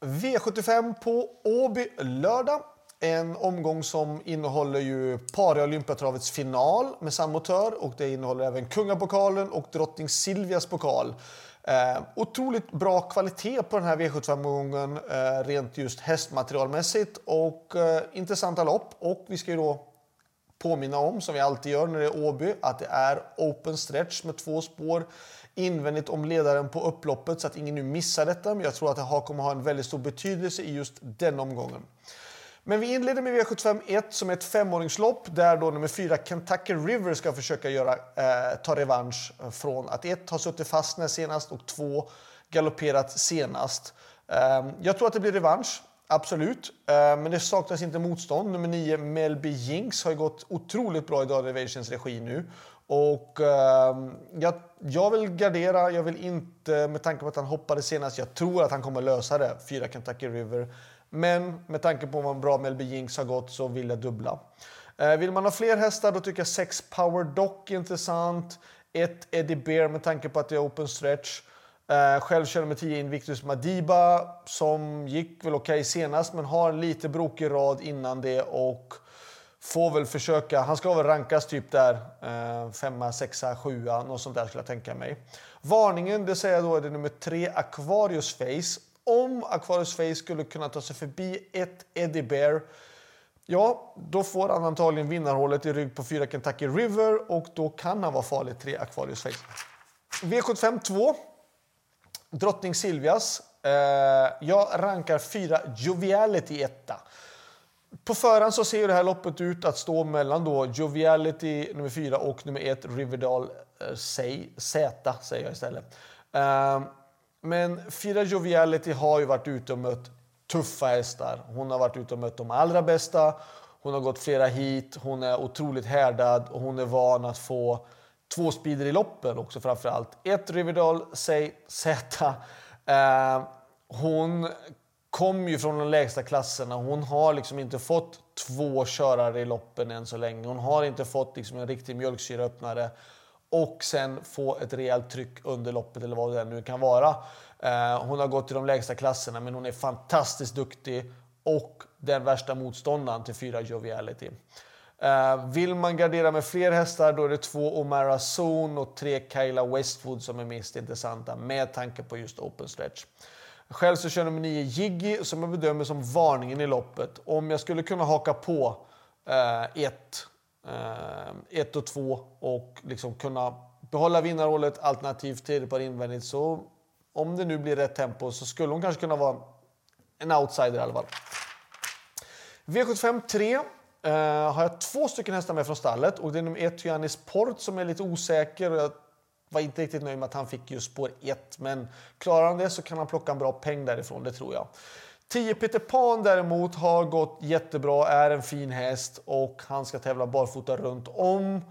V75 på Åby lördag. En omgång som innehåller ju Pare Olympiatravets final med sammotör och det innehåller även Kungapokalen och Drottning Silvias pokal. Eh, otroligt bra kvalitet på den här V75-omgången eh, rent just hästmaterialmässigt och eh, intressanta lopp. Och vi ska ju då påminna om, som vi alltid gör när det är Åby, att det är open stretch med två spår invändigt om ledaren på upploppet så att ingen nu missar detta. Men jag tror att det här kommer ha en väldigt stor betydelse i just den omgången. Men vi inleder med V75 1 som är ett femåringslopp där då nummer 4 Kentucky River ska försöka göra, eh, ta revansch eh, från att 1 har suttit fast när senast och 2 galopperat senast. Eh, jag tror att det blir revansch. Absolut, eh, men det saknas inte motstånd. Nummer 9, Melby Jinx, har gått otroligt bra i Derivations regi nu. Och ehm, jag, jag, vill gardera, jag vill inte, med tanke på att han hoppade senast, jag tror att han kommer lösa det, 4 Kentucky River. Men med tanke på hur bra Melby Jinx har gått så vill jag dubbla. Eh, vill man ha fler hästar då tycker jag 6 Power Dock är intressant. 1 Eddie Bear med tanke på att det är open stretch. Eh, själv kör med 10 Invictus Madiba som gick väl okej okay senast men har en lite brokig rad innan det och får väl försöka. Han ska väl rankas typ där uh, femma, sexa, sjua, något sånt där skulle jag tänka mig. Varningen, det säger jag då är det nummer tre Aquarius Face. Om Aquarius Face skulle kunna ta sig förbi ett Eddie Bear Ja, då får han antagligen vinnarhålet i rygg på 4 Kentucky River och då kan han vara farlig 3 Aquarius Face. V75 2 Drottning Silvias. Eh, jag rankar fyra Joviality etta. På förhand så ser det här loppet ut att stå mellan då Joviality nummer fyra och nummer ett Riverdale eh, Z, säger jag istället. Eh, men fyra Joviality har ju varit ute och mött tuffa hästar. Hon har varit ute och mött de allra bästa. Hon har gått flera hit. Hon är otroligt härdad och hon är van att få två speeder i loppen också framför allt. Ett Riverdal Z. Eh, hon kom ju från de lägsta klasserna. Hon har liksom inte fått två körare i loppen än så länge. Hon har inte fått liksom en riktig mjölksyraöppnare och sen få ett rejält tryck under loppet eller vad det nu kan vara. Eh, hon har gått till de lägsta klasserna men hon är fantastiskt duktig och den värsta motståndaren till fyra Joviality. Uh, vill man gardera med fler hästar då är det två Omara Zone och tre Kyla Westwood som är mest intressanta med tanke på just open stretch. Själv så kör nummer 9 Jiggy som jag bedömer som varningen i loppet. Om jag skulle kunna haka på 1 uh, uh, och 2 och liksom kunna behålla vinnarhålet alternativt tredje par invändigt så om det nu blir rätt tempo så skulle hon kanske kunna vara en outsider i alla fall. V75 3 Uh, har jag två stycken hästar med från stallet och det är nummer ett Hyannis Port som är lite osäker. och Jag var inte riktigt nöjd med att han fick just spår 1 men klarar han det så kan han plocka en bra peng därifrån, det tror jag. 10 Peter Pan däremot har gått jättebra, är en fin häst och han ska tävla barfota runt om.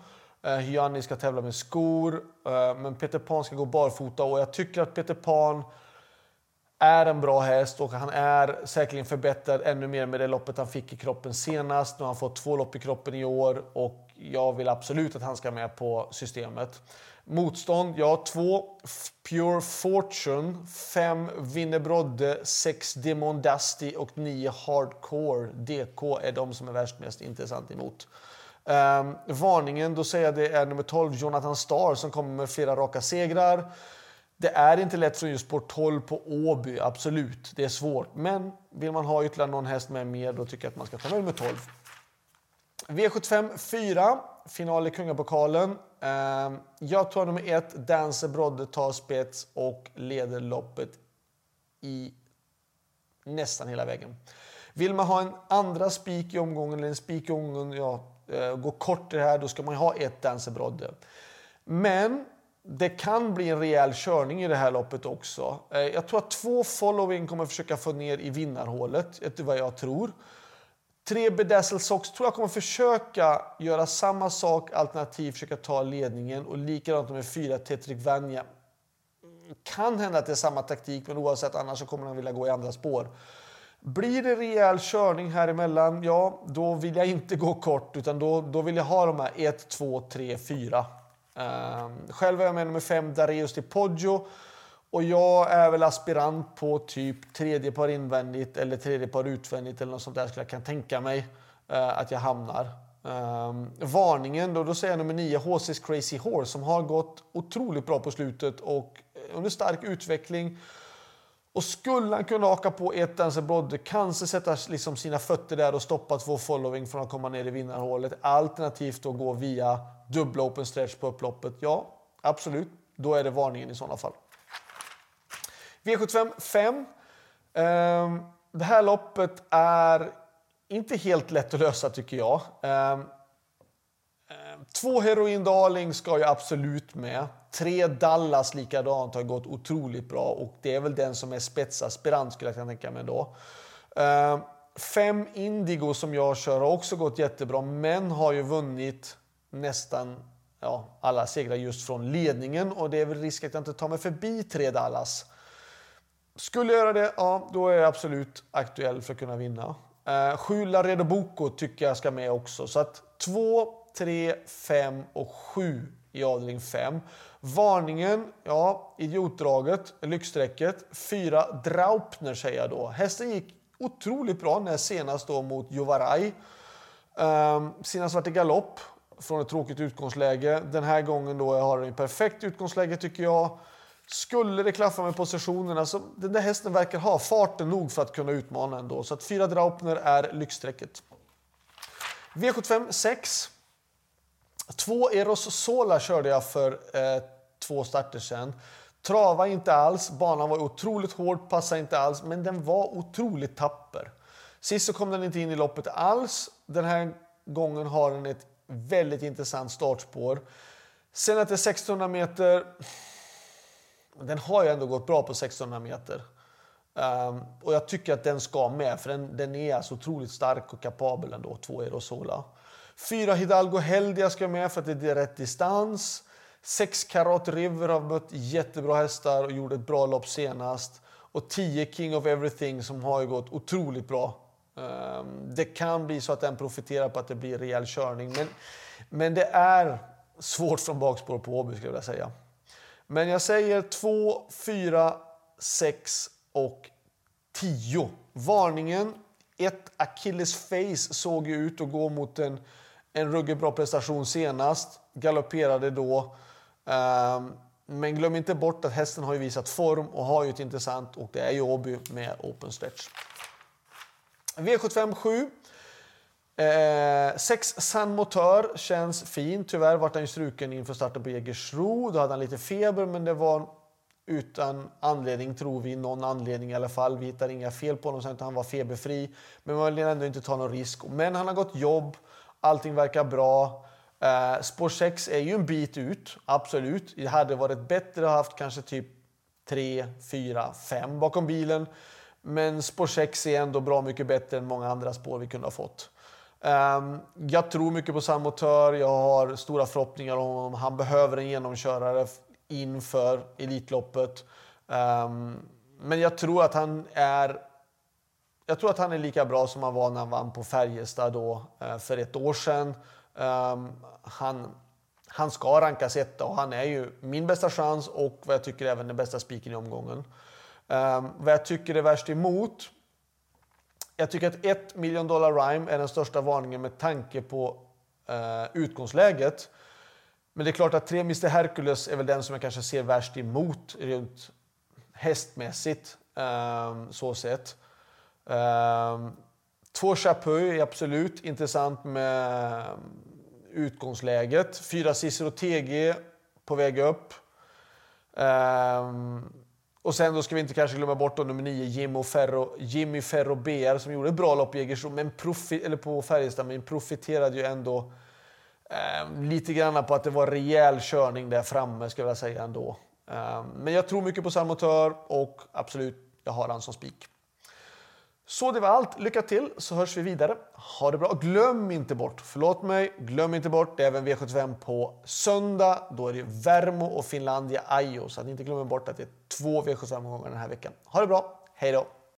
Uh, ska tävla med skor, uh, men Peter Pan ska gå barfota och jag tycker att Peter Pan är en bra häst och han är säkerligen förbättrad ännu mer med det loppet han fick i kroppen senast. Nu har han fått två lopp i kroppen i år och jag vill absolut att han ska med på systemet. Motstånd, ja, två Pure Fortune, fem Winnerbrodde, sex Demon Dusty och nio Hardcore DK är de som är värst mest intressant emot. Um, varningen, då säger jag det är nummer 12 Jonathan Starr som kommer med flera raka segrar. Det är inte lätt från just spår 12 på Åby, absolut. Det är svårt. Men vill man ha ytterligare någon häst med mer, då tycker jag att man ska ta nummer 12. V75 4, final i Kungapokalen. Ehm, jag tar nummer 1, Dancer Brodde tar spets och leder loppet i nästan hela vägen. Vill man ha en andra spik i omgången, eller en spik i omgången, ja, eh, gå kort i det här, då ska man ha ett Dancer Brodde. Men det kan bli en rejäl körning i det här loppet också. Eh, jag tror att två following kommer försöka få ner i vinnarhålet, det är vad jag tror. Tre Bedazzle Sox tror jag kommer försöka göra samma sak alternativt försöka ta ledningen och likadant med fyra tetrick Vanja. Kan hända att det är samma taktik men oavsett annars så kommer han vilja gå i andra spår. Blir det rejäl körning här emellan, ja då vill jag inte gå kort utan då, då vill jag ha de här 1, 2, 3, 4 Ehm, själv är jag med nummer 5, Dareus till Poggio. Och jag är väl aspirant på typ tredje par invändigt eller tredje par utvändigt eller något sånt där skulle jag kan tänka mig eh, att jag hamnar. Um, varningen då, då säger jag nummer 9, HC's Crazy Horse, som har gått otroligt bra på slutet och under stark utveckling. Och skulle han kunna haka på ett Dancer Brodde, kanske sätta liksom sina fötter där och stoppa två following från att komma ner i vinnarhålet. Alternativt då gå via dubbla open stretch på upploppet. Ja, absolut. Då är det varningen i sådana fall. V75 5. Ehm, det här loppet är inte helt lätt att lösa tycker jag. Ehm, ehm, två Heroin Darling ska ju absolut med. Tre Dallas likadant har gått otroligt bra och det är väl den som är spetsaspirant skulle jag kunna tänka mig då. Fem Indigo som jag kör har också gått jättebra men har ju vunnit nästan ja, alla segrar just från ledningen och det är väl risk att jag inte tar mig förbi tre Dallas. Skulle jag göra det, ja då är jag absolut aktuell för att kunna vinna. Eh, sju Laredo Boko tycker jag ska med också så att 2, 3, 5 och 7 i avdelning 5. Varningen, ja, idiotdraget, lyxstrecket. 4 Draupner säger jag då. Hästen gick otroligt bra när senast då mot Jovaraj. Um, ehm, senast vart det galopp från ett tråkigt utgångsläge. Den här gången då har den perfekt utgångsläge tycker jag. Skulle det klaffa med positionerna så den där hästen verkar ha farten nog för att kunna utmana ändå. Så att 4 Draupner är lyxstrecket. V75 6. Två Eros Sola körde jag för eh, två starter sedan. Trava inte alls, banan var otroligt hård, passade inte alls, men den var otroligt tapper. Sist så kom den inte in i loppet alls. Den här gången har den ett väldigt intressant startspår. Sen att det är 1600 meter. Den har ju ändå gått bra på 1600 meter. Um, och jag tycker att den ska med, för den, den är alltså otroligt stark och kapabel ändå, två Erosola. Fyra Hidalgo Heldia ska med för att det är rätt distans. Sex Karat River har mött jättebra hästar och gjorde ett bra lopp senast. Och 10 King of Everything som har gått otroligt bra. Ehm, det kan bli så att den profiterar på att det blir rejäl körning. Men, men det är svårt från bakspår på Åby skulle jag vilja säga. Men jag säger 2, 4, 6 och 10. Varningen ett Achilles Face såg ju ut att gå mot en en ruggigt bra prestation senast, galopperade då. Um, men glöm inte bort att hästen har ju visat form och har ju ett intressant och det är ju Åby med open stretch. V75 7. Eh, sex San Motör känns fin. Tyvärr var han struken inför starten på Jägersro. Då hade han lite feber, men det var utan anledning, tror vi. Någon anledning i alla fall. Vi hittar inga fel på honom, så han var feberfri. Men man vill ändå inte ta någon risk. Men han har gått jobb. Allting verkar bra. Eh, spår 6 är ju en bit ut, absolut. Det hade varit bättre att ha haft kanske typ 3, 4, 5 bakom bilen. Men spår 6 är ändå bra mycket bättre än många andra spår vi kunde ha fått. Um, jag tror mycket på Samotör. Jag har stora förhoppningar om honom. Han behöver en genomkörare inför Elitloppet. Um, men jag tror att han är jag tror att han är lika bra som han var när han vann på Färjestad då, eh, för ett år sedan. Um, han, han ska rankas etta och han är ju min bästa chans och vad jag tycker även den bästa spiken i omgången. Um, vad jag tycker är värst emot. Jag tycker att 1 million dollar rhyme är den största varningen med tanke på uh, utgångsläget. Men det är klart att 3 Mr Hercules är väl den som jag kanske ser värst emot rent hästmässigt. Um, så sett. Um, två Chapuis är absolut intressant med utgångsläget. Fyra Cicero TG på väg upp. Um, och sen då ska vi inte kanske glömma bort då nummer 9, Jimmy Ferro, Jimmy Ferro BR som gjorde ett bra lopp i Egersund, men profi, eller på Färjestad, men profiterade ju ändå eh, lite grann på att det var rejäl körning där framme, ska jag säga ändå. Eh, men jag tror mycket på Salmotör och absolut, jag har han som spik. Så det var allt. Lycka till så hörs vi vidare. Ha det bra. Glöm inte bort, förlåt mig, glöm inte bort, det är även V75 på söndag. Då är det Värmo och Finlandia Ajo. Så att ni inte glömmer bort att det är två V75-omgångar den här veckan. Ha det bra. Hej då!